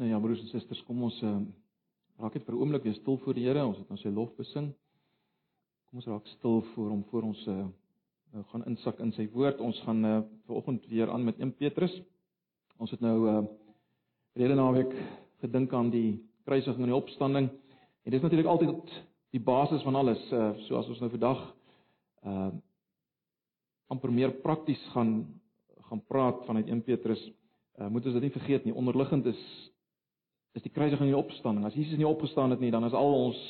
Nou ja, broers en susters, kom ons uh, raak net vir 'n oomblik weer stil voor die Here. Ons het nou sy lof besing. Kom ons raak stil voor hom voor ons uh, nou gaan insak in sy woord. Ons gaan uh, vanoggend weer aan met 1 Petrus. Ons het nou uh verlede naweek gedink aan die kruisiging en die opstanding. En dis natuurlik altyd die basis van alles. Uh soos ons nou vandag uh amper meer prakties gaan gaan praat vanuit 1 Petrus. Uh moet ons dit nie vergeet nie. Onderliggend is is die kruisiging en die opstanding. As Jesus nie opgestaan het nie, dan is al ons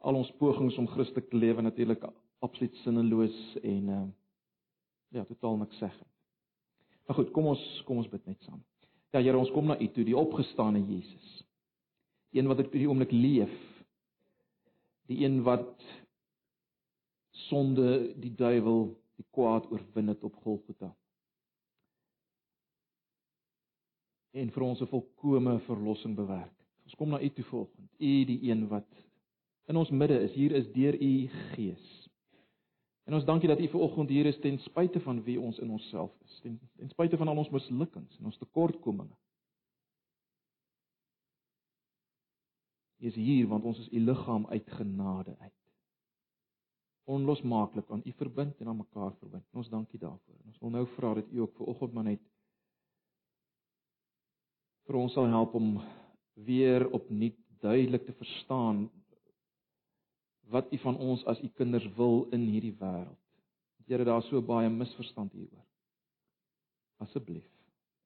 al ons pogings om Christus te lewe natuurlik absoluut sinneloos en uh ja, totaal niks sê. Maar goed, kom ons kom ons bid net saam. Ja Here, ons kom na U toe, die opgestane Jesus. Een wat op hierdie oomblik leef. Die een wat sonde, die duiwel, die kwaad oorwin het op Golgotha. En vir ons 'n volkomme verlossing bewerk. Ons kom na U toe volgend. U die een wat in ons midde is. Hier is deur U Gees. En ons dankie dat U vanoggend hier is ten spyte van wie ons in onsself is. Ten, ten spyte van al ons mislukkings en ons tekortkominge. U is hier want ons is U liggaam uit genade uit. Onlosmaaklik aan U verbind en aan mekaar verbind. Ons dankie daarvoor. En ons wil nou vra dat U ook vanoggend maar net vir ons sal help om weer opnuut duidelik te verstaan wat U van ons as U kinders wil in hierdie wêreld. Here, daar is so baie misverstand hieroor. Asseblief,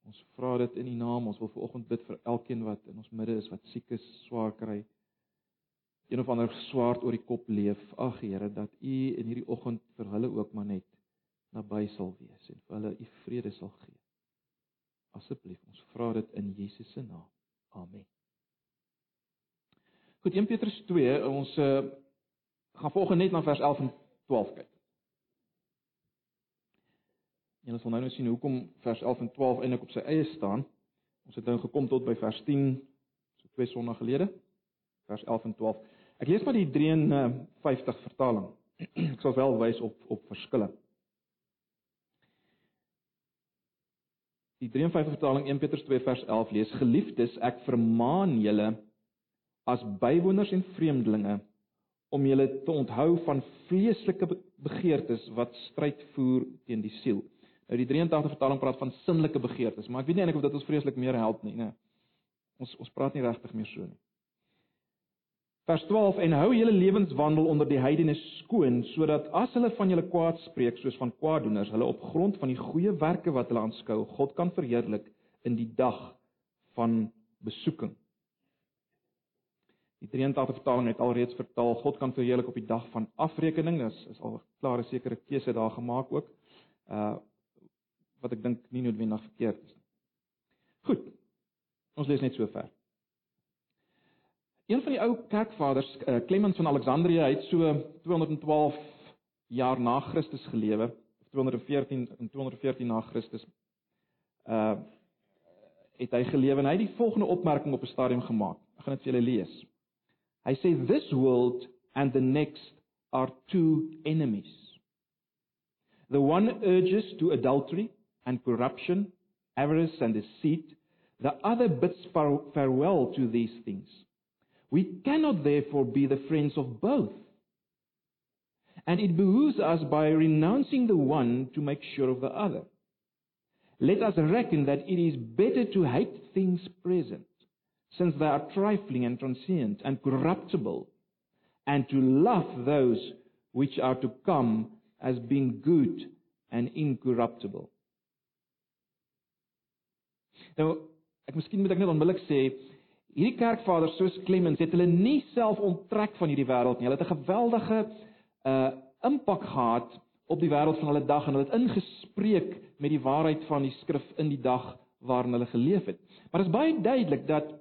ons vra dit in U naam. Ons wil veraloggend bid vir elkeen wat in ons midde is wat siek is, swaar kry, een of ander swaard oor die kop leef. Ag Here, dat U in hierdie oggend vir hulle ook maar net naby sal wees en vir hulle U vrede sal gee. Asseblief, ons vra dit in Jesus se naam. Amen. Goed, 1 Petrus 2, ons uh, gaan volgens net na vers 11 en 12 kyk. En ons wil nou sien hoekom vers 11 en 12 eintlik op sy eie staan. Ons het nou gekom tot by vers 10, so twee sonnae gelede. Vers 11 en 12. Ek lees maar die 53 vertaling. Ek sal wel wys op op verskille. Die 53 vertaling 1 Petrus 2 vers 11 lees: Geliefdes, ek vermaan julle as bywoners en vreemdelinge om julle te onthou van vleeslike begeertes wat stryd voer teen die siel. Nou die 83 vertaling praat van sinnelike begeertes, maar ek weet nie eintlik of dit ons vreeslik meer help nie, né? Ons ons praat nie regtig meer so nie. Vers 12 en hou julle lewenswandel onder die heidenes skoon sodat as hulle van julle kwaad spreek soos van kwaaddoeners hulle op grond van die goeie werke wat hulle aanskou God kan verheerlik in die dag van besoeking. Die 83 vertaling het alreeds vertaal God kan verheerlik op die dag van afrekening. Dis is al 'n klare sekere keuse daar gemaak ook. Uh wat ek dink nie noodwendig verkeerd is nie. Goed. Ons lees net so ver. Een van die ou kerkvaders, uh, Clemens van Alexandrië, hy het so 212 jaar na Christus gelewe, of 214 en 214 na Christus. Uh het hy gelewe en hy het die volgende opmerking op 'n stadium gemaak. Ek gaan dit vir julle lees. Hy sê this world and the next are two enemies. The one urges to adultery and corruption, avarice and deceit. The other bids farewell to these things. We cannot therefore be the friends of both. And it behooves us by renouncing the one to make sure of the other. Let us reckon that it is better to hate things present, since they are trifling and transient and corruptible, and to love those which are to come as being good and incorruptible. Nou, ek miskien moet ek net onmiddellik sê hierdie kerkvaders soos Clemens het hulle nie self onttrek van hierdie wêreld nie. Hulle het 'n geweldige uh impak gehad op die wêreld van hulle dag en hulle het ingespreek met die waarheid van die skrif in die dag waarin hulle geleef het. Maar dit is baie duidelik dat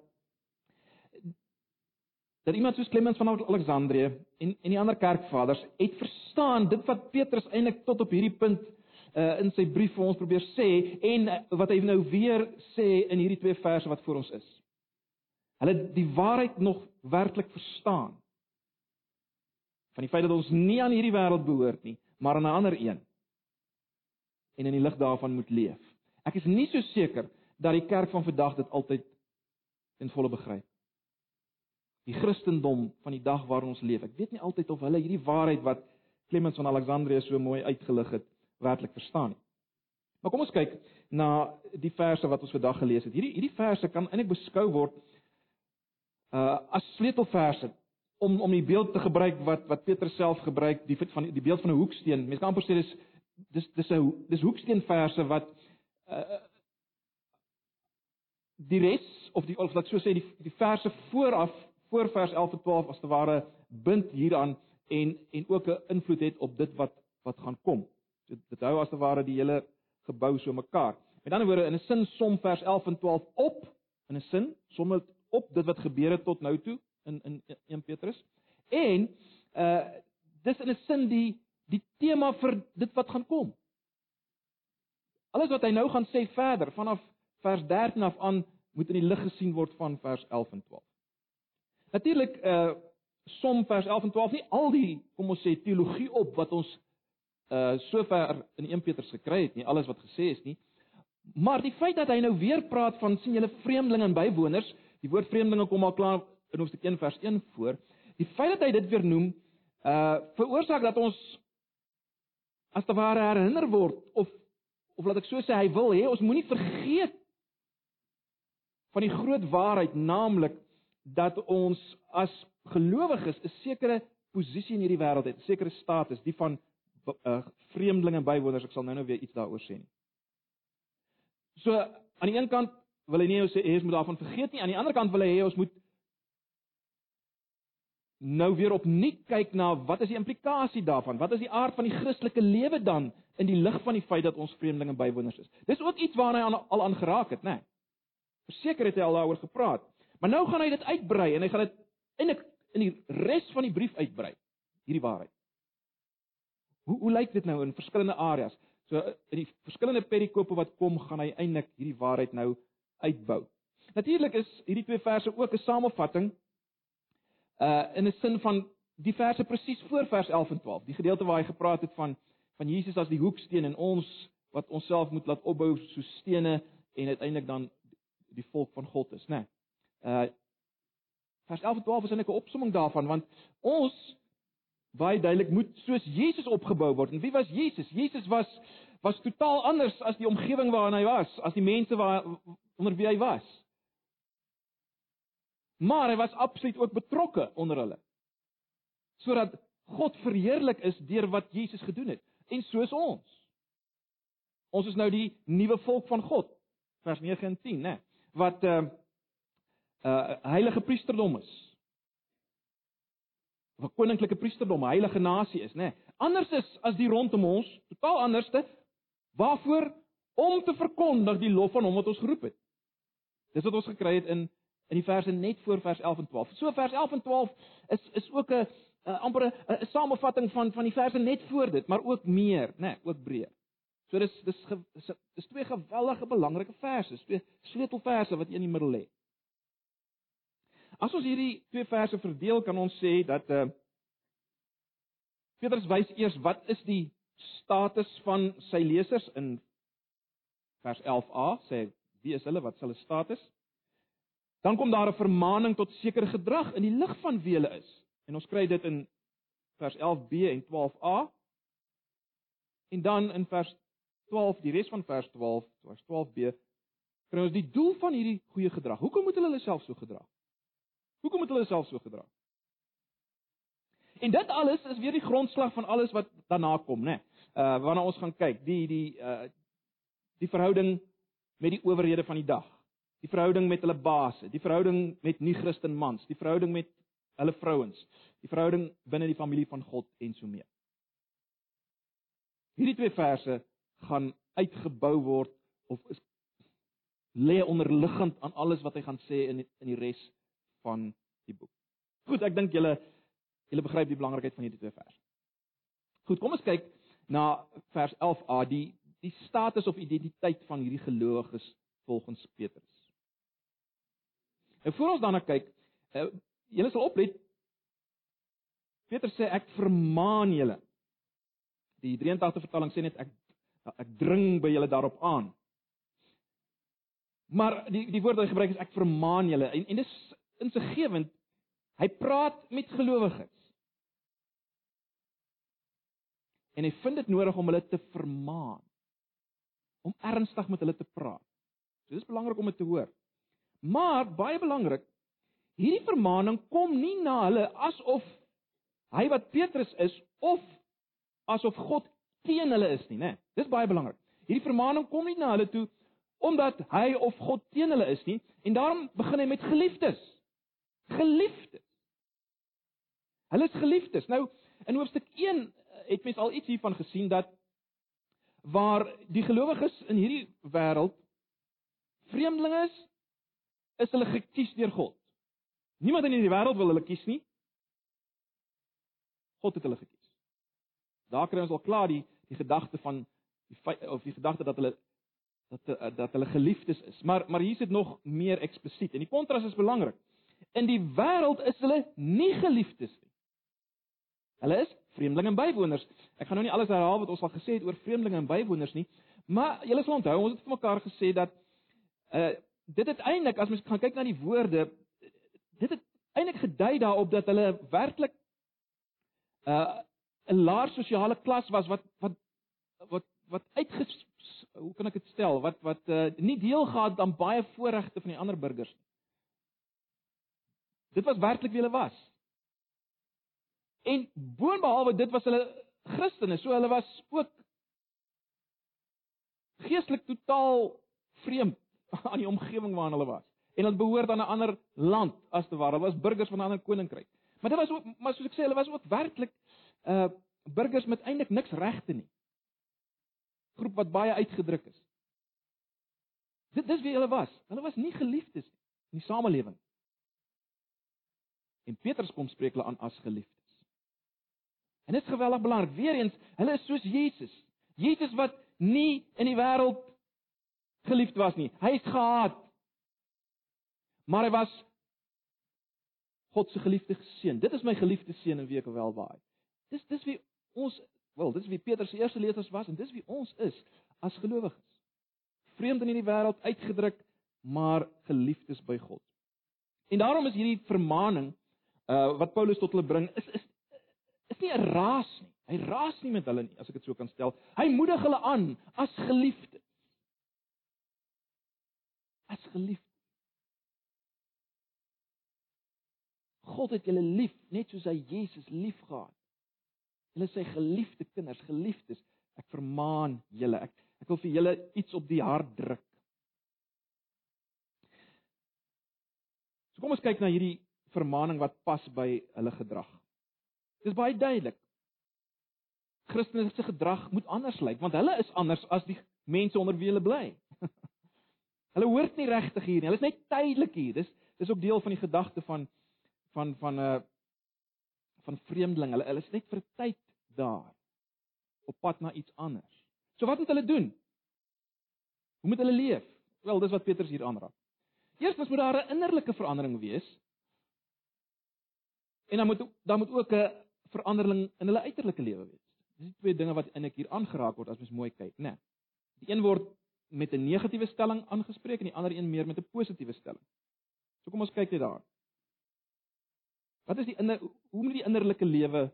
dat iemand soos Clemens van Alexandrië en en die ander kerkvaders het verstaan dit wat Petrus eintlik tot op hierdie punt uh in sy brief vir ons probeer sê en uh, wat hy nou weer sê in hierdie twee verse wat voor ons is. Hulle die waarheid nog werklik verstaan. Van die feit dat ons nie aan hierdie wêreld behoort nie, maar aan 'n ander een. En in die lig daarvan moet leef. Ek is nie so seker dat die kerk van vandag dit altyd en volle begryp. Die Christendom van die dag waarin ons leef. Ek weet nie altyd of hulle hierdie waarheid wat Clemens van Alexandrië so mooi uitgelig het, werklik verstaan nie. Maar kom ons kyk na die verse wat ons vandag gelees het. Hierdie hierdie verse kan eintlik beskou word uh as sleutelverse om om die beeld te gebruik wat wat Petrus self gebruik, die van die beeld van 'n hoeksteen. Mens kan amper sê dis dis dis 'n dis hoeksteenverse wat uh die res of die of laat so sê die die verse vooraf voor vers 11 en 12 as te ware bind hieraan en en ook 'n invloed het op dit wat wat gaan kom. So dit hou as te ware die hele gebou so mekaar. Met ander woorde in 'n sin som vers 11 en 12 op in 'n sin som dit op dit wat gebeur het tot nou toe in in 1 Petrus. En uh dis in 'n sin die die tema vir dit wat gaan kom. Alles wat hy nou gaan sê verder vanaf vers 13 af aan moet in die lig gesien word van vers 11 en 12. Natuurlik uh som vers 11 en 12 nie al die kom ons sê teologie op wat ons uh sover in 1 Petrus gekry het nie, alles wat gesê is nie. Maar die feit dat hy nou weer praat van sien julle vreemdelinge en bywoners, die woord vreemdelinge kom al klaar in hoofstuk 1 vers 1 voor. Die feit dat hy dit weer noem, uh veroorsaak dat ons as te ware herinner word of of laat ek so sê hy wil hê ons moenie vergeet van die groot waarheid naamlik dat ons as gelowiges 'n sekere posisie in hierdie wêreld het, 'n sekere status, die van uh, vreemdelinge en bywoners. Ek sal nou-nou weer iets daaroor sê nie. So aan die een kant wil hy nie ons sê ons moet daarvan vergeet nie, aan die ander kant wil hy hê ons moet nou weer opnuut kyk na wat is die implikasie daarvan? Wat is die aard van die Christelike lewe dan in die lig van die feit dat ons vreemdelinge bywoners is? Dis ook iets waarna hy al aan geraak het, né? Nee. Verseker het hy al daaroor gepraat. Maar nou gaan hy dit uitbrei en hy gaan dit eintlik in die res van die brief uitbrei, hierdie waarheid. Hoe hoe lyk dit nou in verskillende areas? So in die verskillende perikope wat kom, gaan hy eintlik hierdie waarheid nou uitbou. Natuurlik is hierdie twee verse ook 'n samevatting uh in 'n sin van die verse presies voor vers 11 en 12. Die gedeelte waar hy gepraat het van van Jesus as die hoeksteen en ons wat onsself moet laat opbou so stene en uiteindelik dan die volk van God is, né? Nee. Uh vers 11 en 12 is eintlik 'n opsomming daarvan want ons baie duidelik moet soos Jesus opgebou word. En wie was Jesus? Jesus was was totaal anders as die omgewing waarin hy was, as die mense waar onder wie hy was. Maar hy was absoluut ook betrokke onder hulle. Sodat God verheerlik is deur wat Jesus gedoen het en soos ons. Ons is nou die nuwe volk van God. Vers 9 en 10, né? Wat 'n uh, uh, heilige priesterdom is. Wat koninklike priesterdom, 'n heilige nasie is, né? Anders is as die rondom ons, totaal anderste. Waarvoor? Om te verkondig die lof van hom wat ons geroep het. Dis wat ons gekry het in in die verse net voor vers 11 en 12. So vers 11 en 12 is is ook 'n amper 'n samevatting van van die verse net voor dit, maar ook meer, né, nee, ook breër. So dis dis dis, dis twee geweldige belangrike verse, twee sleutelverse wat in die middel lê. As ons hierdie twee verse verdeel, kan ons sê dat uh Petrus wys eers wat is die status van sy lesers in vers 11a, sê wie is hulle, wat is hulle status? Dan kom daar 'n vermaaning tot sekere gedrag in die lig van wie hulle is. En ons kry dit in vers 11b en 12a. En dan in vers 12, die res van vers 12, vers 12b, kry ons die doel van hierdie goeie gedrag. Hoekom moet hulle hulle self so gedra? Hoekom moet hulle self so gedra? En dit alles is weer die grondslag van alles wat daarna kom, né? Nee. Uh waarna ons gaan kyk, die die uh die verhouding met die owerhede van die dag die verhouding met hulle baase, die verhouding met nie-Christen mans, die verhouding met hulle vrouens, die verhouding binne die familie van God en so mee. Hierdie twee verse gaan uitgebou word of is lê onderliggend aan alles wat hy gaan sê in in die res van die boek. Goed, ek dink julle julle begryp die belangrikheid van hierdie twee verse. Goed, kom ons kyk na vers 11a, die die status of identiteit van hierdie gelowiges volgens Petrus. En voor ons daarna kyk, uh, julle sal oplet Petrus sê ek vermaan julle. Die 83 vertaling sê net ek ek dring by julle daarop aan. Maar die die woord wat hy gebruik is ek vermaan julle en en dis insiggewend. Hy praat met gelowiges. En hy vind dit nodig om hulle te vermaan. Om ernstig met hulle te praat. So dis belangrik om dit te hoor. Maar baie belangrik, hierdie vermaaning kom nie na hulle asof hy wat Petrus is of asof God teen hulle is nie, né? Dis baie belangrik. Hierdie vermaaning kom nie na hulle toe omdat hy of God teen hulle is nie en daarom begin hy met geliefdes. Geliefdes. Hulle is geliefdes. Nou in hoofstuk 1 het mens al iets hiervan gesien dat waar die gelowiges in hierdie wêreld vreemdelinge is, is hulle gekies deur God. Niemand in hierdie wêreld wil hulle kies nie. God het hulle gekies. Daar kry ons al klaar die die gedagte van die of die gedagte dat hulle dat dat hulle geliefdes is. Maar maar hier is dit nog meer eksplisiet. En die kontras is belangrik. In die wêreld is hulle nie geliefdes nie. Hulle is vreemdelinge en bywoners. Ek gaan nou nie alles herhaal wat ons al gesê het oor vreemdelinge en bywoners nie, maar julle sal onthou ons het vir mekaar gesê dat uh dit het eintlik as mens gaan kyk na die woorde dit het eintlik gedui daarop dat hulle werklik uh 'n laer sosiale klas was wat wat wat wat uitges hoe kan ek dit stel wat wat uh, nie deel gehad aan baie voorregte van die ander burgers nie. Dit was werklik wie hulle was. En boonbehalwe dit was hulle Christene, so hulle was ook geestelik totaal vreemd aan die omgewing waarin hulle was. En hulle behoort aan 'n ander land as te ware, hulle was burgers van 'n ander koninkryk. Maar dit was ook maar soos ek sê, hulle was ook werklik uh burgers met eintlik niks regte nie. Groep wat baie uitgedruk is. Dit dis wie hulle was. Hulle was nie geliefdes in die samelewing. En Petrus kom spreek hulle aan as geliefdes. En dit is geweldig belangrik. Weereens, hulle is soos Jesus. Jesus wat nie in die wêreld geliefd was nie. Hy is gehaat. Maar hy was God se geliefde seun. Dit is my geliefde seun en wie ek welwaai. Dis dis wie ons wel, dis wie Petrus se eerste lesers was en dis wie ons is as gelowiges. Vreemd in hierdie wêreld uitgedruk, maar geliefdes by God. En daarom is hierdie vermaaning uh wat Paulus tot hulle bring is is is nie 'n raas nie. Hy raas nie met hulle nie, as ek dit so kan stel. Hy moedig hulle aan as geliefdes. As geliefdes. God het julle lief, net soos hy Jesus liefgehad. Julle is sy geliefde kinders, geliefdes. Ek vermaan julle. Ek ek wil vir julle iets op die hart druk. So kom ons kyk na hierdie vermaaning wat pas by hulle gedrag. Dit is baie duidelik. Christene se gedrag moet anders lyk want hulle is anders as die mense onder wie hulle bly. hulle hoort nie regtig hier nie. Hulle is net tydelik hier. Dis dis ook deel van die gedagte van van van 'n uh, van vreemdeling. Hulle hulle is net vir 'n tyd daar op pad na iets anders. So wat moet hulle doen? Hoe moet hulle leef? Wel, dis wat Petrus hier aanraak. Eerstens moet daar 'n innerlike verandering wees. En dan moet dan moet ook 'n verandering in hulle uiterlike lewe wees. Dis die twee dinge wat eintlik hier aangeraak word as mens mooi kyk, né? Nee. Die een word met 'n negatiewe stelling aangespreek en die ander een meer met 'n positiewe stelling. So kom ons kyk net daar. Wat is die inner hoe moet die innerlike lewe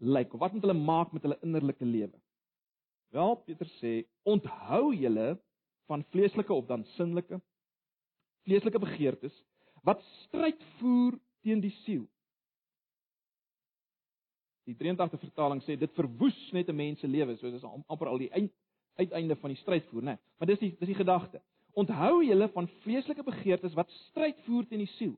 lyk? Wat moet hulle maak met hulle innerlike lewe? Wel, Petrus sê, onthou julle van vleeslike of dan sinnelike vleeslike begeertes wat stryd voer teen die siel. Die 83 vertaling sê dit verwoes net 'n mens se lewe, so dis amper al die eind, uiteinde van die stryd voer, né? Maar dis die dis die gedagte. Onthou julle van vleeslike begeertes wat stryd voer teen die siel.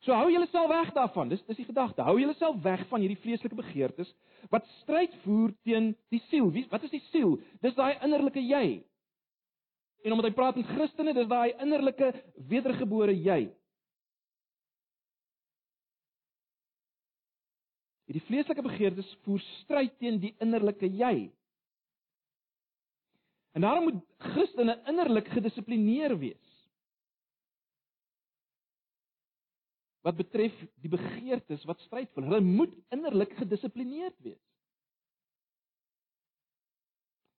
So hou jouself weg daarvan. Dis dis die gedagte. Hou jouself weg van hierdie vleeslike begeertes wat stryd voer teen die siel. Wie wat is die siel? Dis daai innerlike jy. En omdat hy praat met Christene, dis daai innerlike wedergebore jy. Hierdie vleeslike begeertes voer stryd teen die innerlike jy. En daarom moet Christene innerlik gedissiplineer wees. wat betref die begeertes wat stryd voer. Hulle moet innerlik gedissiplineerd wees.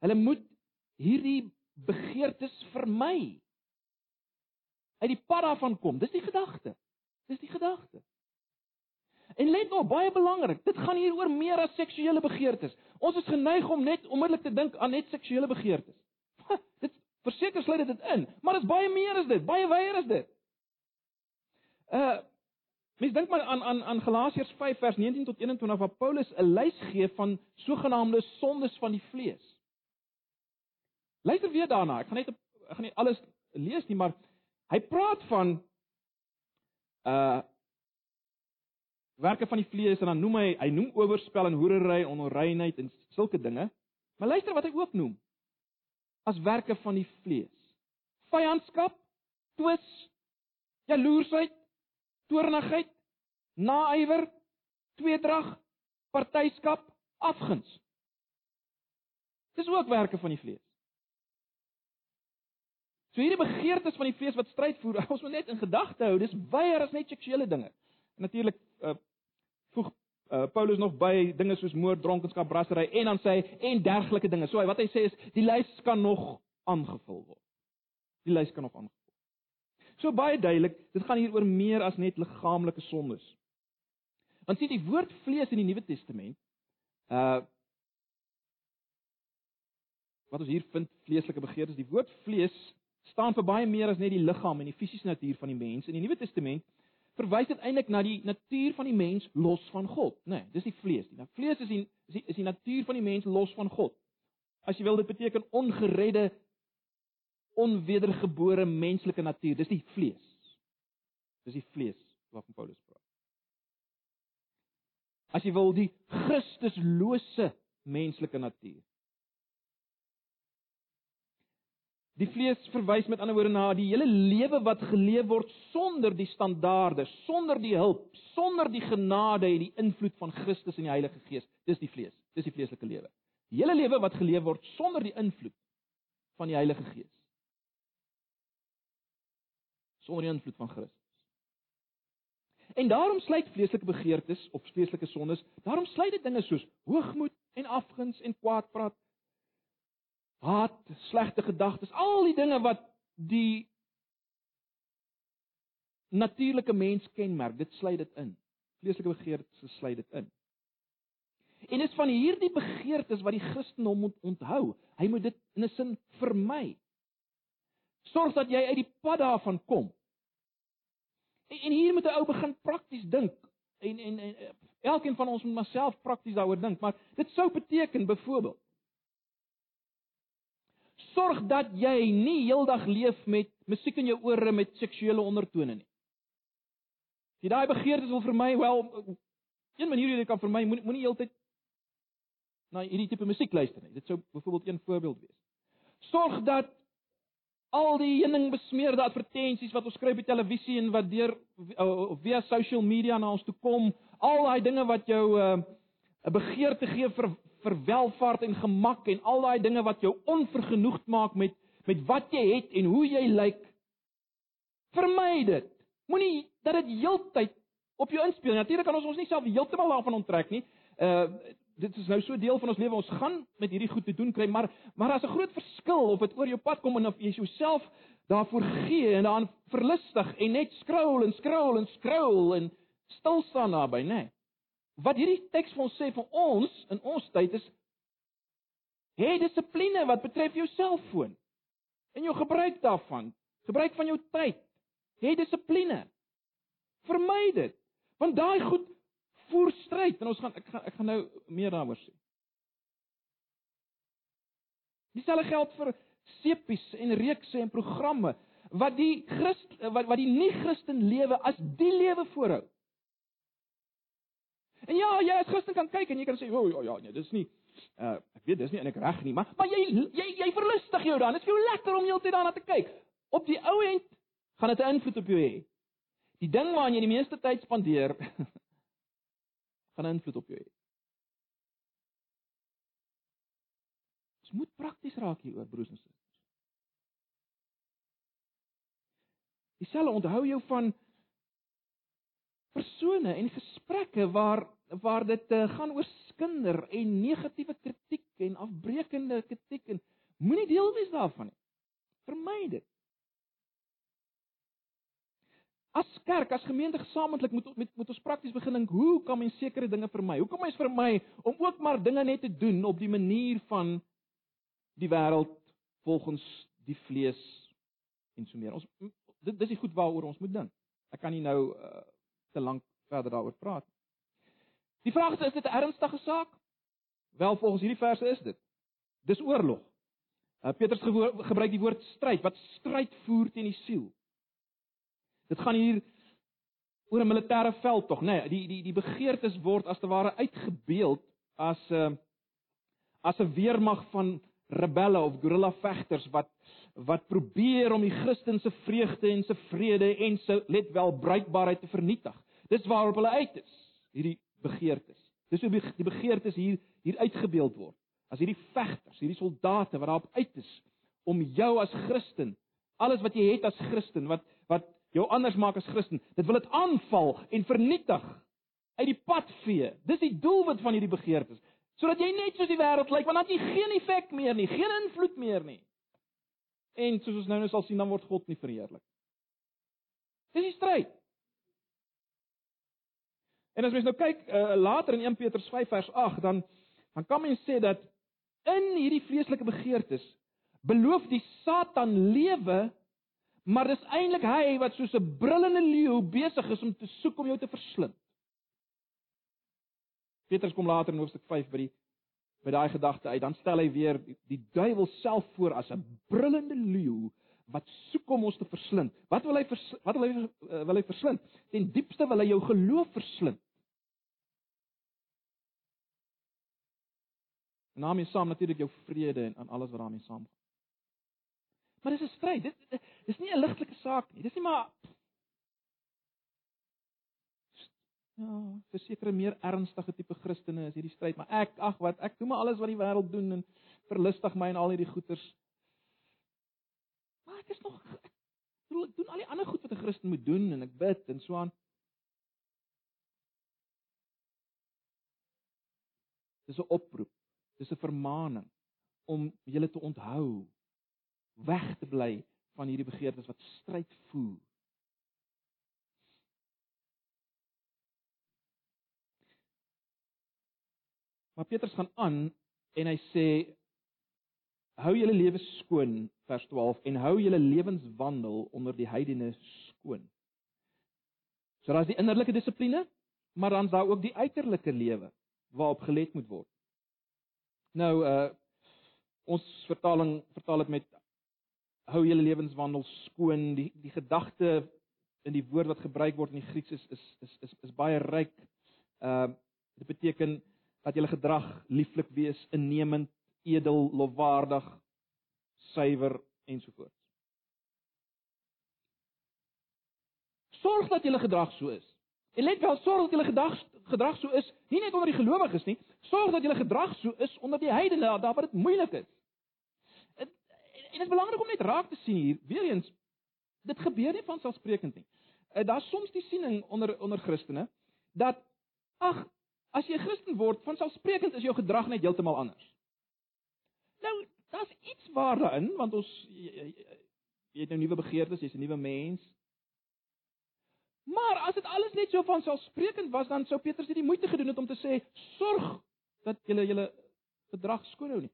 Hulle moet hierdie begeertes vermy. Uit die pad daarvan kom. Dis die gedagte. Dis die gedagte. En let op, baie belangrik, dit gaan hier oor meer as seksuele begeertes. Ons is geneig om net onmiddellik te dink aan net seksuele begeertes. Dit verseker sluit dit in, maar dit is baie meer as dit, baie wyer as dit. Uh Mens dink maar aan aan aan Galasiërs 5 vers 19 tot 21 waar Paulus 'n lys gee van sogenaamde sondes van die vlees. Luister weer daarna. Ek gaan net ek gaan nie alles lees nie, maar hy praat van uh werke van die vlees en dan noem hy hy noem oorspel en hoerery, onreinheid en sulke dinge. Maar luister wat hy ook noem as werke van die vlees. Vyandskap, twis, jaloersheid, toornigheid, naaiwer, tweedrag, partyskap, afguns. Dis ook werke van die vlees. So hierdie begeertes van die vlees wat stryd voer, ons moet net in gedagte hou, dis weier as net seksuele dinge. En natuurlik uh, voeg uh, Paulus nog by dinge soos moord, dronkenskap, brassery en dan sê hy en dergelike dinge. So wat hy sê is die lys kan nog aangevul word. Die lys kan nog aangevul So baie duidelik, dit gaan hier oor meer as net liggaamlike sondes. Want sien die woord vlees in die Nuwe Testament, uh wat ons hier vind vleeslike begeertes, die woord vlees staan vir baie meer as net die liggaam en die fisiese natuur van die mens. In die Nuwe Testament verwys dit eintlik na die natuur van die mens los van God, né? Nee, dis die vlees. Die vlees is die, is die is die natuur van die mens los van God. As jy wil dit beteken ongeredde onwedergebore menslike natuur. Dis die vlees. Dis die vlees waarvan Paulus praat. As jy wil die Christuslose menslike natuur. Die vlees verwys met ander woorde na die hele lewe wat geleef word sonder die standaarde, sonder die hulp, sonder die genade en die invloed van Christus en die Heilige Gees. Dis die vlees. Dis die vleeslike lewe. Die hele lewe wat geleef word sonder die invloed van die Heilige Gees sonder die invloed van Christus. En daarom sluit vleeslike begeertes of vleeslike sondes, daarom sluit dit dinge soos hoogmoed en afguns en kwaadpraat, haat, slegte gedagtes, al die dinge wat die natuurlike mens kenmerk, dit sluit dit in. Vleeslike begeertes sluit dit in. En dis van hierdie begeertes wat die Christen hom moet onthou. Hy moet dit in 'n sin vermy. Sorg dat jy uit die pad daarvan kom. En, en hier moet 'n ou begin prakties dink. En en, en elkeen van ons moet maar self prakties daaroor dink, maar dit sou beteken byvoorbeeld Sorg dat jy nie heeldag leef met musiek in jou ore met seksuele ondertone nie. As jy daai begeertes wil vermy, wel een manier hoe jy dit kan vermy, moenie moenie heeltyd na hierdie tipe musiek luister nie. Dit sou byvoorbeeld een voorbeeld wees. Sorg dat al die heuning besmeerde advertensies wat ons skryf op televisie en wat deur of via social media na ons toe kom, al daai dinge wat jou uh, 'n begeerte gee vir vir welvaart en gemak en al daai dinge wat jou onvergenoegd maak met met wat jy het en hoe jy lyk. Vermy dit. Moenie dat dit heeltyd op jou inspel. Natuurlik kan ons ons nie self heeltemal daarvan onttrek nie. Uh dit is nou so deel van ons lewe. Ons gaan met hierdie goed te doen kry, maar maar daar's 'n groot verskil of dit oor jou pad kom en of jy jouself daarvoor gee en daaraan verlustig en net scroll en scroll en scroll en stil staan naby, nê. Nee. Wat hierdie teks vir ons sê vir ons in ons tyd is hê dissipline wat betref jou selfoon en jou gebruik daarvan. Gebruik van jou tyd. Hê dissipline. Vermy dit. Want daai goed voer stryd en ons gaan ek gaan ek gaan nou meer daaroor sê. Dieselfde geld vir sepies en reekse en programme wat die Christ wat wat die nie-Christen lewe as die lewe voorhou. En ja, jy as Christen kan kyk en jy kan sê, "O oh, ja, nee, dis nie uh ek weet dis nie eintlik reg nie, maar maar jy jy jy verlustig jou dan. Dit is jou lekker om heeltyd daarna te kyk. Op die ou end gaan dit 'n invloed op jou hê. Die ding waaraan jy die meeste tyd spandeer gaan invloed op jou hê. Ons moet prakties raak hieroor broers en susters. Dieselfde onthou jou van persone en gesprekke waar waar dit uh, gaan oor skinder en negatiewe kritiek en afbreekende kritiek en moenie deel wees daarvan nie. Vermy dit. As kerk, as gemeente gesamentlik moet moet moet ons prakties begin dink, hoe kan mens sekere dinge vermy? Hoe kan mens vermy om ook maar dinge net te doen op die manier van die wêreld volgens die vlees en so meer. Ons dit dis die goed waaroor ons moet dink. Ek kan nie nou uh, te lank verder daaroor praat. Die vraag is is dit 'n ernstige saak? Wel volgens hierdie verse is dit. Dis oorlog. Uh, Petrus gebruik die woord stryd wat stryd voer teen die siel. Dit gaan hier oor 'n militêre veld tog, nê? Nee, die die die begeertes word as te ware uitgebeeld as 'n uh, as 'n weermag van rebelle of guerrilla vegters wat wat probeer om die Christen se vreugde en se vrede en se let wel bruikbaarheid te vernietig. Dis waarop hulle uit is, hierdie begeertes. Dis hoe die begeertes hier hier uitgebeeld word. As hierdie vegters, hierdie soldate wat daarop uit is om jou as Christen, alles wat jy het as Christen, wat wat jou anders maak as Christen. Dit wil dit aanval en vernietig uit die pad vee. Dis die doelwit van hierdie begeertes. Sodat jy net soos die wêreld lyk, want dan het jy geen effek meer nie, geen invloed meer nie. En soos ons nou nou sal sien, dan word God nie verheerlik. Dis die stryd. En as mens nou kyk uh, later in 1 Petrus 5 vers 8, dan dan kan mens sê dat in hierdie vleeslike begeertes beloof die Satan lewe Maar dis eintlik hy wat soos 'n brullende leeu besig is om te soek om jou te verslind. Petrus kom later in hoofstuk 5 by die by daai gedagte uit, dan stel hy weer die, die duiwel self voor as 'n brullende leeu wat soek om ons te verslind. Wat wil hy vers, wat wil hy uh, wil hy verslind? Ten diepste wil hy jou geloof verslind. En daarmee saam natuurlik jou vrede en, en alles wat daarmee saamgaan. Maar dis 'n stryd. Dit dis nie 'n ligtelike saak nie. Dis nie maar Ja, verseker 'n meer ernstige tipe Christene is hierdie stryd, maar ek ag wat ek doen maar alles wat die wêreld doen en verlustig my en al hierdie goeters. Maar ek is nog ek ek doen al die ander goed wat 'n Christen moet doen en ek bid en so aan. Dis 'n oproep. Dis 'n vermaaning om julle te onthou weg te bly van hierdie begeertes wat stryd voer. Maar Petrus gaan aan en hy sê hou julle lewe skoon vers 12 en hou julle lewenswandel onder die heidene skoon. So daar's die innerlike dissipline, maar dan's daar ook die uiterlike lewe waarop gelet moet word. Nou uh ons vertaling vertaal dit met hou julle lewenswandel skoon. Die die gedagte in die woord wat gebruik word in die Grieks is is is is, is baie ryk. Uh, dit beteken dat julle gedrag lieflik wees, innemend, edel, lofwaardig, suiwer ensovoorts. Sorg dat julle gedrag so is. En let wel, sorg dat julle gedrag gedrag so is, nie net onder die gelowiges nie, sorg dat julle gedrag so is onder die heidene, daar waar dit moeilik is en dit is belangrik om net raak te sien hier, weer eens, dit gebeur nie van selfsprekend nie. Uh, Daar's soms die siening onder onder Christene dat ag, as jy Christen word, van selfsprekend is jou gedrag net heeltemal anders. Nou, daar's iets waar daarin, want ons jy, jy, het nou nuwe begeertes, jy's 'n nuwe mens. Maar as dit alles net so van selfsprekend was, dan sou Petrus nie die moeite gedoen het om te sê sorg dat jy julle gedrag skoon hou nie.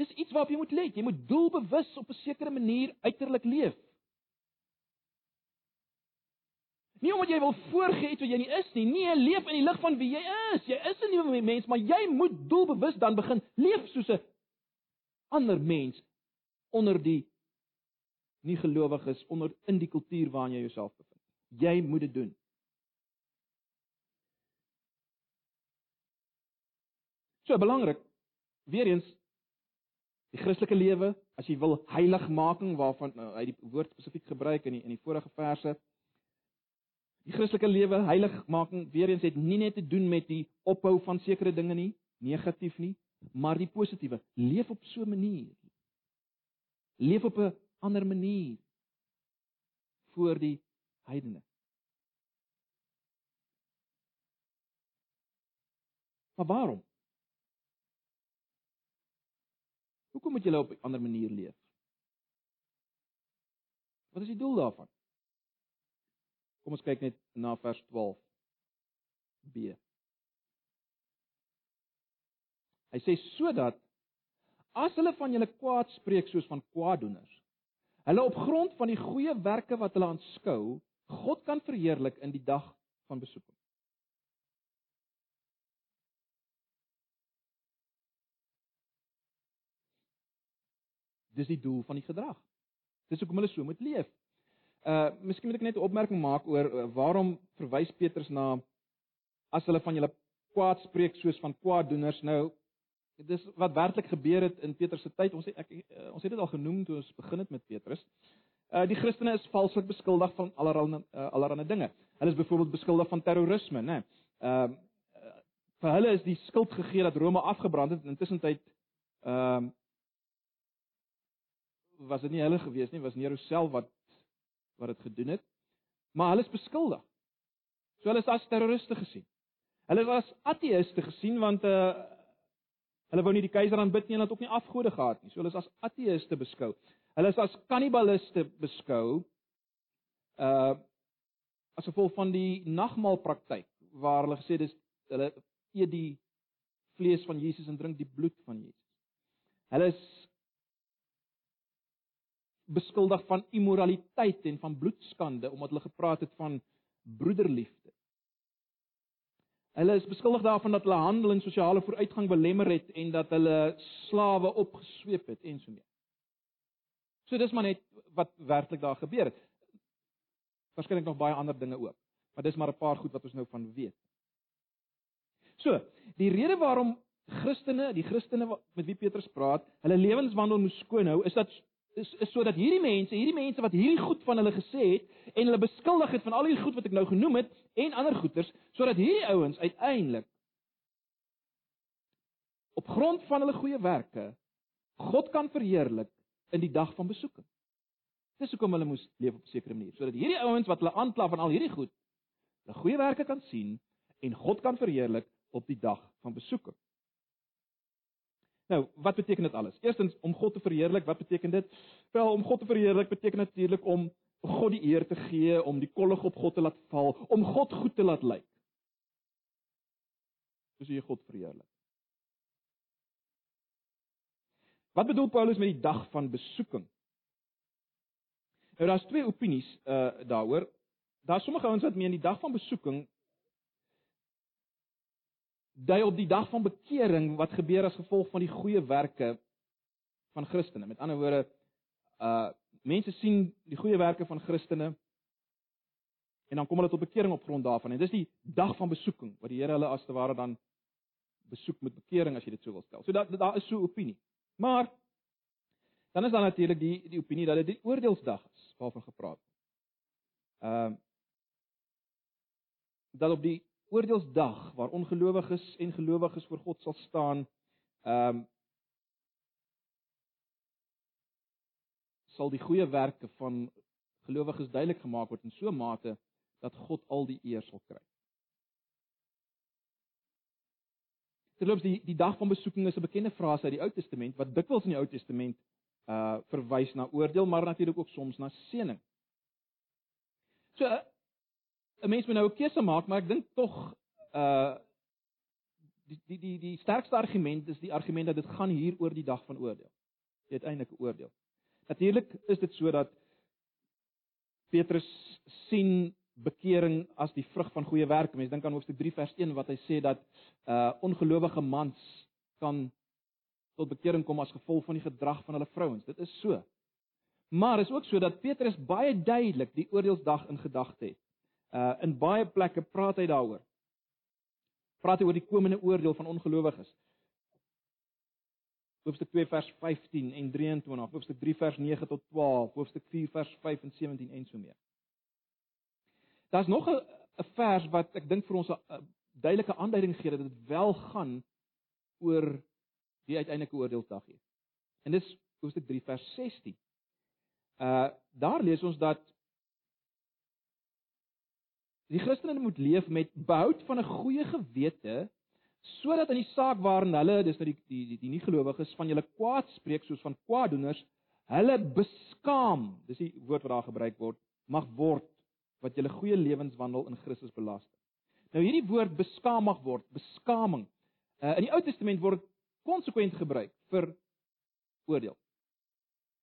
Dis iets waarop jy moet let. Jy moet doelbewus op 'n sekere manier uiterlik leef. Nie omdat jy wil voorgee iets wat jy nie is nie. Nee, leef in die lig van wie jy is. Jy is 'n nuwe mens, maar jy moet doelbewus dan begin leef soos 'n ander mens onder die nie gelowiges onder in die kultuur waarin jy jouself bevind. Jy moet dit doen. So belangrik. Weereens Die Christelike lewe, as jy wil heiligmaking waarvan nou, hy die woord spesifiek gebruik in die in die vorige verse. Die Christelike lewe, heiligmaking, weer eens het nie net te doen met die ophou van sekere dinge nie, negatief nie, maar die positiewe. Leef op so 'n manier. Leef op 'n ander manier voor die heidene. Maar waarom? Hoekom moet jy op 'n ander manier leef? Wat is die doel daarvan? Kom ons kyk net na vers 12b. Hy sê sodat as hulle van julle kwaad spreek soos van kwaaddoeners, hulle op grond van die goeie werke wat hulle aanskou, God kan verheerlik in die dag van besoeking. Dis die doel van die gedrag. Dis hoekom hulle so moet leef. Uh miskien moet ek net 'n opmerking maak oor uh, waarom verwys Petrus na as hulle van julle kwaad spreek soos van kwaaddoeners. Nou dis wat werklik gebeur het in Petrus se tyd. Ons het ek uh, ons het dit al genoem toe ons begin het met Petrus. Uh die Christene is valslik beskuldig van allerlei uh, allerlei dinge. Hulle is byvoorbeeld beskuldig van terrorisme, né? Ehm uh, vir hulle is die skuld gegee dat Rome afgebrand het en intussen tyd ehm uh, was dit nie hulle gewees nie, was Nero self wat wat dit gedoen het. Maar hulle is beskuldig. So hulle is as terroriste gesien. Hulle was ateïste gesien want uh hulle wou nie die keiser aanbid nie en het ook nie afgode gehad nie. So hulle is as ateïste beskou. Hulle is as kannibaliste beskou uh as gevolg van die nagmaalpraktyk waar hulle gesê dis hulle eet die vlees van Jesus en drink die bloed van Jesus. Hulle is beskuldig van immoraliteit en van bloedskande omdat hulle gepraat het van broederliefde. Hulle is beskuldig daarvan dat hulle handel en sosiale vooruitgang belemmer het en dat hulle slawe opgesweep het en so mee. So dis maar net wat werklik daar gebeur het. Waarskynlik nog baie ander dinge ook, maar dis maar 'n paar goed wat ons nou van weet. So, die rede waarom Christene, die Christene met wie Petrus praat, hulle lewenswandel moes skoon hou, is dat is is sodat hierdie mense, hierdie mense wat hierdie goed van hulle gesê het en hulle beskuldig het van al hierdie goed wat ek nou genoem het en ander goeters, sodat hierdie ouens uiteindelik op grond van hulle goeie werke God kan verheerlik in die dag van besoeking. Dis hoekom hulle moes leef op 'n sekere manier, sodat hierdie ouens wat hulle aankla van al hierdie goed, hulle goeie werke kan sien en God kan verheerlik op die dag van besoeking. Nou, wat beteken dit alles? Eerstens om God te verheerlik, wat beteken dit? Wel, om God te verheerlik beteken natuurlik om God die eer te gee, om die kollig op God te laat val, om God goed te laat lyk. Dis hoe jy God verheerlik. Wat bedoel Paulus met die dag van besoeking? Nou daar's twee opinies uh daaroor. Daar's sommige ouens wat meen die dag van besoeking dui op die dag van bekering wat gebeur as gevolg van die goeie werke van Christene. Met ander woorde, uh mense sien die goeie werke van Christene en dan kom hulle tot bekering op grond daarvan. En dis die dag van besoeking wat die Here hulle as te ware dan besoek met bekering as jy dit so wil stel. So daar daar is so 'n opinie. Maar dan is daar natuurlik die die opinie dat dit die oordeelsdag is waarvan gepraat word. Ehm uh, dat op die oordeelsdag waar ongelowiges en gelowiges voor God sal staan, ehm um, sal die goeie werke van gelowiges duidelik gemaak word in so 'n mate dat God al die eer sal kry. Terloops die die dag van besoeking is 'n bekende frase uit die Ou Testament wat dikwels in die Ou Testament uh verwys na oordeel, maar natuurlik ook soms na seëning. So 'n mens moet nou 'n keuse maak, maar ek dink tog uh die die die die sterkste argument is die argument dat dit gaan hier oor die dag van oordeel. Die uiteindelike oordeel. Natuurlik is dit so dat Petrus sien bekering as die vrug van goeie werke. Mense dink aan hoofstuk 3 vers 1 wat hy sê dat uh ongelowige mans kan tot bekering kom as gevolg van die gedrag van hulle vrouens. Dit is so. Maar is ook so dat Petrus baie duidelik die oordeelsdag in gedagte het. Uh in baie plekke praat hy daaroor. Praat hy oor die komende oordeel van ongelowiges. Hoofstuk 2 vers 15 en 23, hoofstuk 3 vers 9 tot 12, hoofstuk 4 vers 5 en 17 en so meer. Daar's nog 'n 'n vers wat ek dink vir ons 'n duidelike aanduiding gee dat dit wel gaan oor die uiteindelike oordeelsdag hier. En dis hoofstuk 3 vers 16. Uh daar lees ons dat Die Christene moet leef met behoud van 'n goeie gewete sodat in die saak waarin hulle, dis nou die die die, die nie gelowiges van julle kwaad spreek soos van kwaaddoeners, hulle beskaam, dis die woord wat daar gebruik word, mag word wat julle goeie lewenswandel in Christus belasting. Nou hierdie woord beskaam mag word, beskaming. Uh, in die Ou Testament word konsekwent gebruik vir oordeel.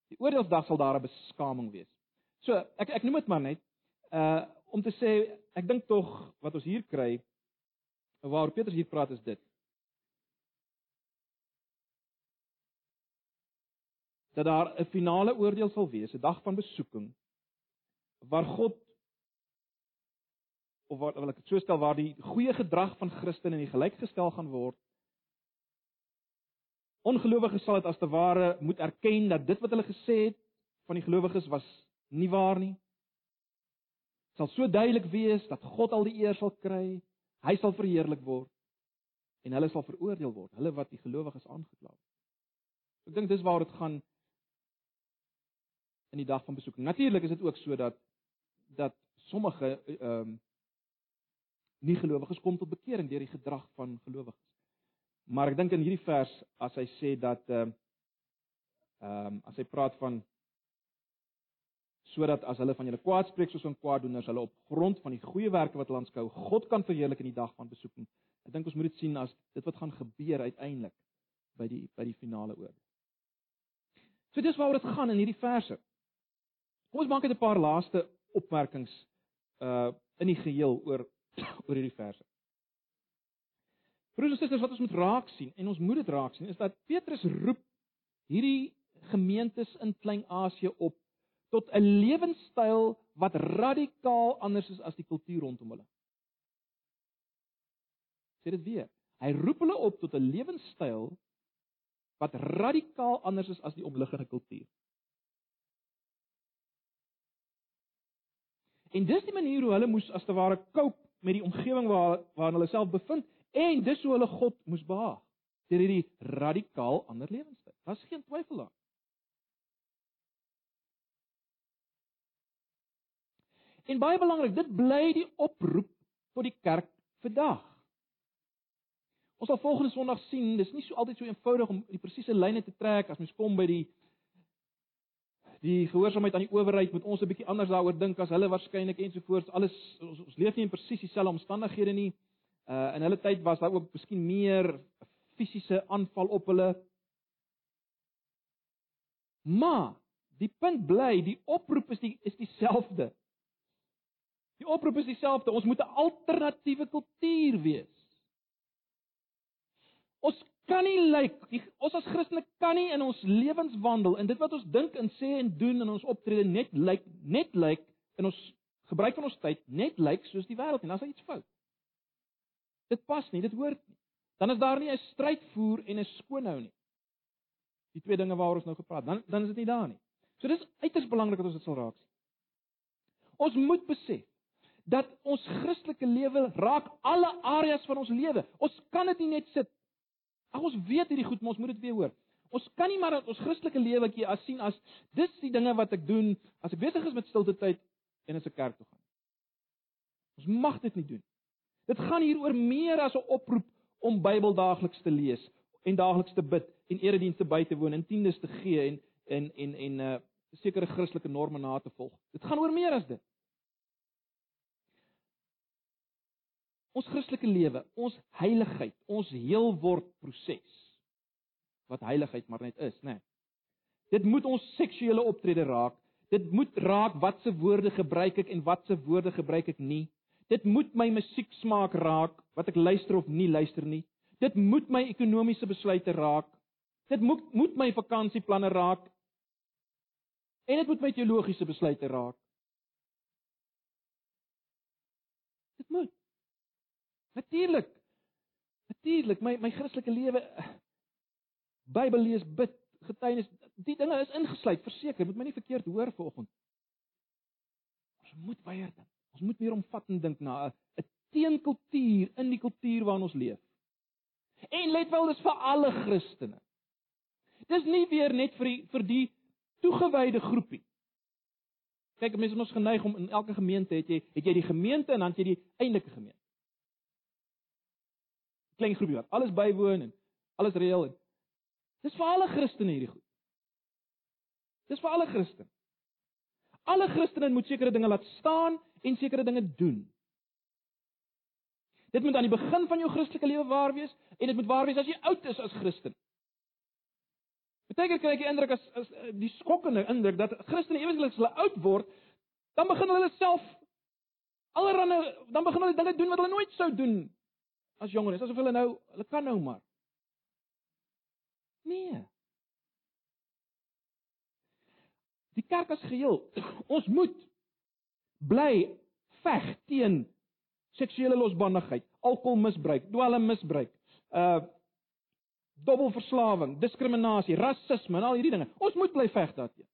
Die oordeelsdag sal daar 'n beskaming wees. So, ek ek noem dit maar net uh om te sê ek dink tog wat ons hier kry waar Petrus hier praat is dit. Dat daar 'n finale oordeel sal wees, 'n dag van besoeking waar God of wat wil ek dit so stel waar die goeie gedrag van Christene in die gelykgestel gaan word. Ongelowiges sal dit as te ware moet erken dat dit wat hulle gesê het van die gelowiges was nie waar nie. Sal so duidelik wees dat God al die eer sal kry, Hy sal verheerlik word en hulle sal veroordeel word, hulle wat die gelowiges aangekla het. Ek dink dis waar dit gaan in die dag van besoeking. Natuurlik is dit ook so dat dat sommige ehm um, nie gelowiges kom tot bekering deur die gedrag van gelowiges. Maar ek dink in hierdie vers as hy sê dat ehm um, as hy praat van sodat as hulle van julle kwaad spreek soos van kwaaddoeners, hulle op grond van die goeie werke wat hulle aanskou, God kan verheerlik in die dag van besoeking. Ek dink ons moet dit sien as dit wat gaan gebeur uiteindelik by die by die finale oordeel. So dis waaroor dit gaan in hierdie verse. Kom ons maak net 'n paar laaste opmerkings uh in die geheel oor oor hierdie verse. Broers en susters, wat ons moet raak sien en ons moet dit raak sien is dat Petrus roep hierdie gemeentes in Klein-Asië op tot 'n lewenstyl wat radikaal anders is as die kultuur rondom hulle. Sê dit weer. Hy roep hulle op tot 'n lewenstyl wat radikaal anders is as die omliggende kultuur. En dis die manier hoe hulle moes as te ware cope met die omgewing waar waar hulle self bevind en dis hoe hulle God moes behaag deur hierdie radikaal ander lewenstyl. Daar's geen twyfel daaroor. En baie belangrik, dit bly die oproep tot die kerk vandag. Ons sal volgende Sondag sien, dis nie so altyd so eenvoudig om die presiese lyne te trek as mens kom by die die gehoorsaamheid aan die owerheid moet ons 'n bietjie anders daaroor dink as hulle waarskynlik ensovoorts. Alles ons, ons leef nie in presies dieselfde omstandighede nie. Uh in hulle tyd was daar ook miskien meer fisiese aanval op hulle. Maar die punt bly, die oproep is die is dieselfde. Die oproep is dieselfde. Ons moet 'n alternatiewe kultuur wees. Ons kan nie lyk like, ons as Christene kan nie in ons lewenswandel en dit wat ons dink en sê en doen in ons optrede net lyk like, net lyk like, in ons gebruik van ons tyd net lyk like, soos die wêreld en dan is daar iets fout. Dit pas nie, dit hoort nie. Dan is daar nie 'n stryd voer en 'n skoonhou nie. Die twee dinge waaroor ons nou gepraat, dan dan is dit nie daar nie. So dis uiters belangrik dat ons dit sal raak sien. Ons moet besef dat ons Christelike lewe raak alle areas van ons lewe. Ons kan dit nie net sit. Ag ons weet hierdie goed, maar ons moet dit weer hoor. Ons kan nie maar ons Christelike lewetjie as sien as dis die dinge wat ek doen as ek besig is met stilte tyd en as ek kerk toe gaan. Ons mag dit nie doen. Dit gaan hier oor meer as 'n oproep om Bybel daagliks te lees en daagliks te bid en eredienste by te woon en tiendes te gee en en en en uh, sekere Christelike norme na te volg. Dit gaan oor meer as dit. Ons Christelike lewe, ons heiligheid, ons heelword proses wat heiligheid maar net is, né? Nee. Dit moet ons seksuele optrede raak. Dit moet raak watse woorde gebruik ek en watse woorde gebruik ek nie. Dit moet my musiek smaak raak, wat ek luister of nie luister nie. Dit moet my ekonomiese besluite raak. Dit moet moet my vakansieplanne raak. En dit moet my teologiese besluite raak. Dit moet Natuurlik. Natuurlik, my my Christelike lewe Bybel lees, bid, getuienis, die dinge is ingesluit, verseker, moet my nie verkeerd hoor vanoggend. Ons moet baie dink. Ons moet meer omvattend dink na 'n 'n teenkultuur in die kultuur waarin ons leef. En let wel, dis vir alle Christene. Dis nie weer net vir die vir die toegewyde groepie. Kyk, mense is ons geneig om in elke gemeente het jy het jy die gemeente en dan het jy die eintlike gemeente klein groepie wat alles bywoon en alles reël en dis vir alle Christene hierdie goed. Dis vir alle Christene. Alle Christene moet sekere dinge laat staan en sekere dinge doen. Dit moet aan die begin van jou Christelike lewe waar wees en dit moet waar wees as jy oud is as Christen. Beteken kry ek die indruk as, as die skokkende indruk dat Christene eweslik as hulle oud word, dan begin hulle self allerhande dan begin hulle dinge doen wat hulle nooit sou doen as jonger is, asof hulle nou hulle kan nou maar. Nee. Die kerk as geheel, ons moet bly veg teen seksuele losbandigheid, alkoholmisbruik, dwelmmisbruik, uh dubbelverslawing, diskriminasie, rasisme en al hierdie dinge. Ons moet bly veg daarteen.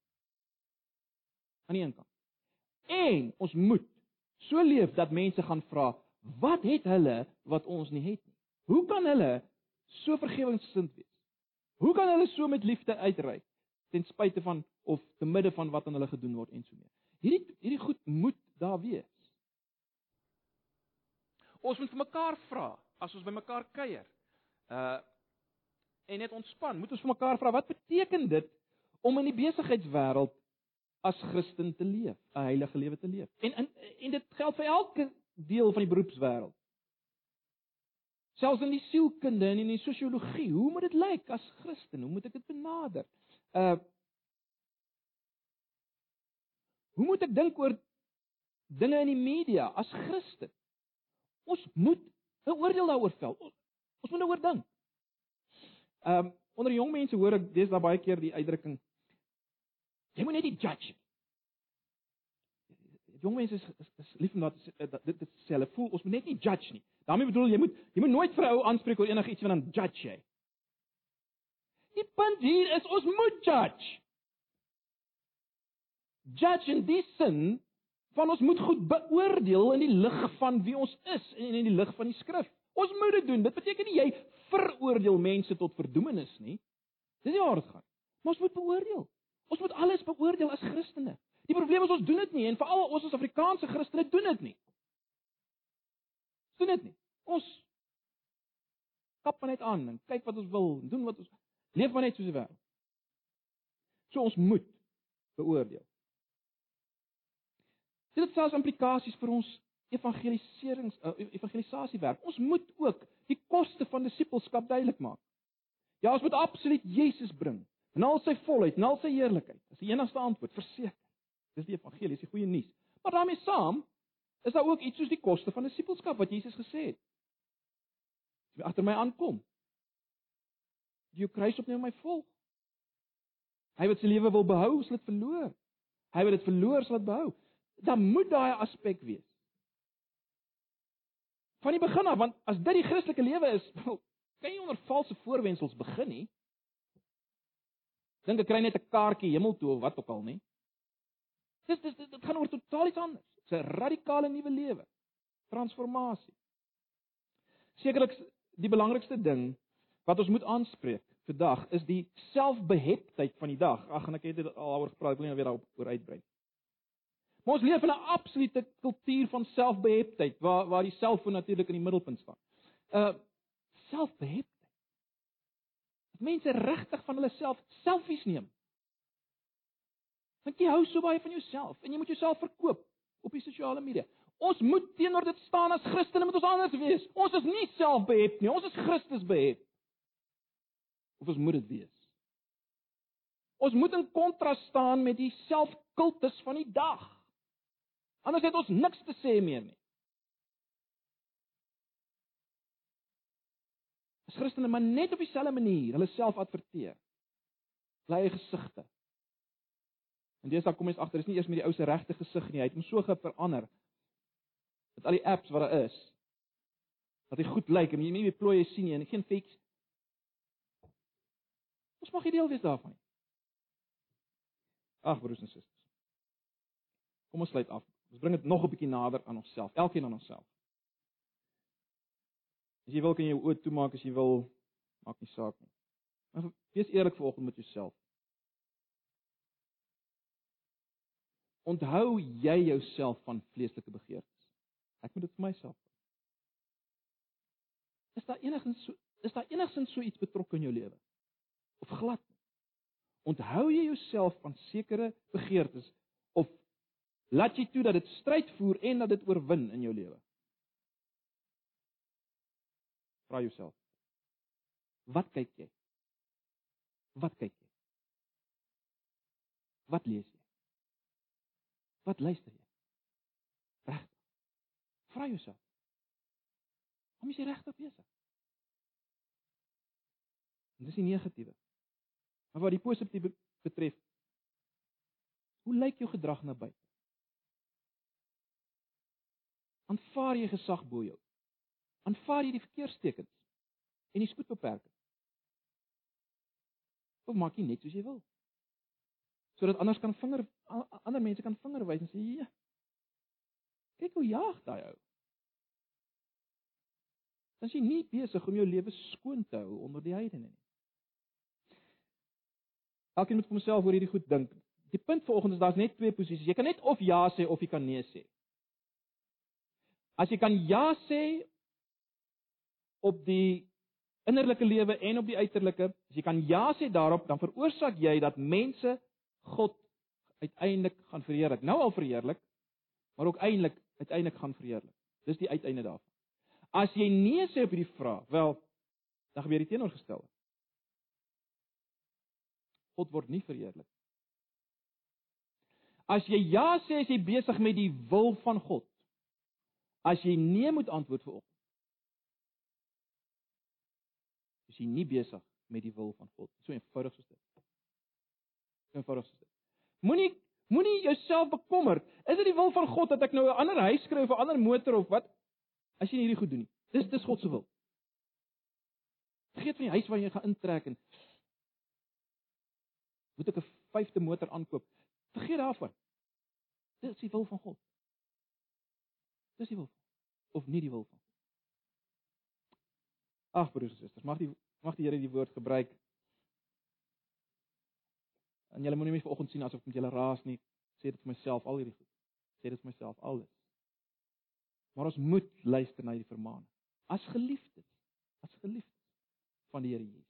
Aan die een kant. En ons moet so leef dat mense gaan vra, wat het hulle wat ons nie het nie? Hoe kan hulle so vergewensgesind wees? Hoe kan hulle so met liefde uitreik ten spyte van of te midde van wat aan hulle gedoen word en so meer? Hierdie hierdie goed moet daar wees. Ons moet vir mekaar vra as ons by mekaar kuier. Uh en net ontspan. Moet ons vir mekaar vra wat beteken dit om in die besigheidswêreld as Christen te leef, 'n heilige lewe te leef. En en en dit geld vir elke deel van die beroepswêreld. Selfs in die sielkunde en in die sosiologie, hoe moet dit lyk as Christen? Hoe moet ek dit benader? Uh Hoe moet ek dink oor dinge in die media as Christen? Ons moet 'n oordeel daaroor vel. Ons, ons moet daaroor dink. Ehm um, onder jong mense hoor ek daar baie keer die uitdrukking jy moet net nie judge nie. Jong mense is, is, is lief om dat dit dit sê hulle voel ons moet net nie judge nie. daarmee bedoel jy moet jy moet nooit vir 'n ou aanspreek oor enigiets wat dan judge jy. Die punt hier is ons moet judge. Judge in die sin van ons moet goed beoordeel in die lig van wie ons is en in die lig van die skrif. Ons moet dit doen. Dit beteken nie jy veroordeel mense tot verdoemenis nie. Dis nie waar dit gaan. Maar ons moet beoordeel. Ons moet alles beoordeel as Christene. Die probleem is ons doen dit nie en veral ons as Afrikaanse Christene doen dit nie. Doen dit nie. Ons kap maar net aan en kyk wat ons wil en doen wat ons leef maar net soos die wêreld. So ons moet beoordeel. Dit het selfs implikasies vir ons evangeliserings uh, evangelisasiewerk. Ons moet ook die koste van disippelskap duidelik maak. Ja, ons moet absoluut Jesus bring in al sy volheid, in al sy heerlikheid. Dis die enigste antwoord, verseker. Dis die evangelie, dis die goeie nuus. Maar daarmee saam is daar ook iets soos die koste van disippelskap wat Jesus gesê het. As jy agter my aankom, jy kruis op neem my volg. Hy wat sy lewe wil behou, sal dit verloor. Hy wat dit verloor, sal dit behou dan moet daai aspek wees. Van die begin af, want as dit die Christelike lewe is, kan jy onder valse voorwendsels begin nie. Dink ek kry net 'n kaartjie hemel toe of wat ook al nie. Dis dis dit gaan oor totaal iets anders. Dit's 'n radikale nuwe lewe. Transformasie. Sekerlik die belangrikste ding wat ons moet aanspreek vandag is die selfbeheptheid van die dag. Ag, en ek het dit al daaroor gepraat, ek wil nie weer daarop oor uitbrei. Maar ons leef in 'n absolute kultuur van selfbeheptheid waar waar die selfoon natuurlik in die middelpunt staan. Uh selfbeheptheid. Dat mense regtig van hulle self selfies neem. Want jy hou so baie van jouself en jy moet jouself verkoop op die sosiale media. Ons moet teenoor dit staan as Christene moet ons anders wees. Ons is nie selfbehept nie, ons is Christus behept. Of ons moet dit wees. Ons moet in kontras staan met die selfkultus van die dag. Anders het ons niks te sê meer nie. As Christene maar net op dieselfde manier hulle self adverteer. Bly gesigte. En dis dan kom ons agter, dis nie eers met die ou se regte gesig nie, hy het hom so verander. Met al die apps wat daar is. Dat hy goed lyk en jy nie meer plooi sien nie en geen fakes. Ons mag nie deel wees daarvan nie. Ag broers en susters. Kom ons sluit af. Ons bring dit nog 'n bietjie nader aan onsself, elkeen aan onsself. As jy wil kan jy jou oë toemaak as jy wil, maak nie saak nie. Maar wees eerlik vanoggend met jouself. Onthou jy jouself van vleeslike begeertes? Ek moet dit vir myself. Is daar enigsins so is daar enigsins so iets betrokke in jou lewe? Of glad? Onthou jy jouself van sekere begeertes of laat jy toe dat dit stryd voer en dat dit oorwin in jou lewe? Vra jouself. Wat kyk jy? Wat kyk jy? Wat lees jy? Wat luister jy? Reg. Vra jouself. Kom jy regtig besig? En dis die negatiewe. Maar wat die positiewe betref, hoe lyk jou gedrag na buite? Aanvaar jy gesag bo jou? Aanvaar jy die verkeerstekens en die spoedbeperking? Of maak jy net soos jy wil? Sodat anders kan vinger ander mense kan vinger wys en sê, "Ja. Kyk hoe jaag daai ou." Dan is jy nie besig om jou lewe skoon te hou onder die heidene nie. Elkeen moet vir homself oor hierdie goed dink. Die punt vanoggend is daar's net twee posisies. Jy kan net of ja sê of jy kan nee sê. As jy kan ja sê op die innerlike lewe en op die uiterlike, as jy kan ja sê daarop, dan veroorsaak jy dat mense God uiteindelik gaan verheerlik. Nou al verheerlik, maar ook eintlik uiteindelik gaan verheerlik. Dis die uiteinde daarvan. As jy nee sê op hierdie vraag, wel, dan gebeur die teenoorgestelde. God word nie verheerlik. As jy ja sê, is jy besig met die wil van God. As jy nee moet antwoord vir op. Is jy nie besig met die wil van God. So eenvoudig soos dit. Eenvoudig dit. Moenie moenie jouself bekommer. Is dit die wil van God dat ek nou 'n ander huis kry of 'n ander motor of wat? As jy hierdie goed doen nie. Dis dis God se wil. Vergeet van die huis waar jy gaan intrek en moet ek 'n vyfde motor aankoop. Vergeet daarvan. Dis die wil van God. Dis die wil of nie die wil van God. Ag broers en susters, mag die mag die Here die woord gebruik. En julle moenie my vanoggend sien asof ek met julle raas nie. Sê dit vir myself al hierdie goed. Sê dit vir myself alles. Maar ons moet luister na hierdie vermaaning. As geliefdes, as geliefdes van die Here Jesus.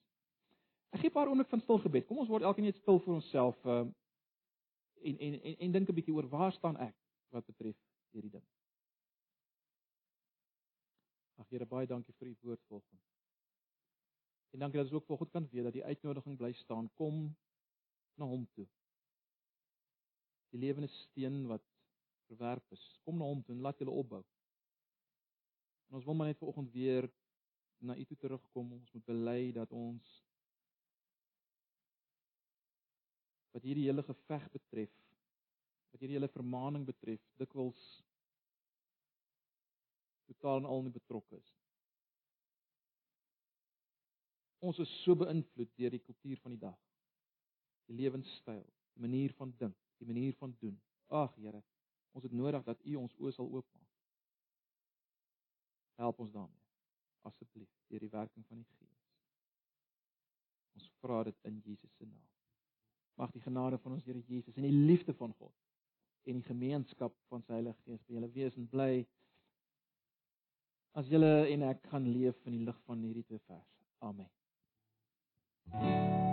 Ek gee 'n paar oomblik van stil gebed. Kom ons word elkeen net stil vir onsself uh, en en en, en dink 'n bietjie oor waar staan ek wat betref hierdie ding. Ag Here, baie dankie vir u woord vanoggend. En dankie dat ons ook vanoggend kan weet dat die uitnodiging bly staan kom na hom toe. Die lewende steen wat verwerp is, kom na hom toe en laat julle opbou. En ons wil maar net vanoggend weer na u toe terugkom. Ons moet bely dat ons wat hierdie hele geveg betref, wat hierdie hele vermaaning betref, dikwels totaal en al nie betrokke is. Ons is so beïnvloed deur die kultuur van die dag. Die lewenstyl, die manier van dink, die manier van doen. Ag Here, ons het nodig dat U ons oë sal oopmaak. Help ons daarmee. Asseblief, deur die werking van die Gees. Ons vra dit in Jesus se naam. Mag die genade van ons Here Jesus en die liefde van God en die gemeenskap van sy Heilige Gees by julle wees en bly as julle en ek gaan leef in die lig van hierdie twee verse. Amen. Thank you.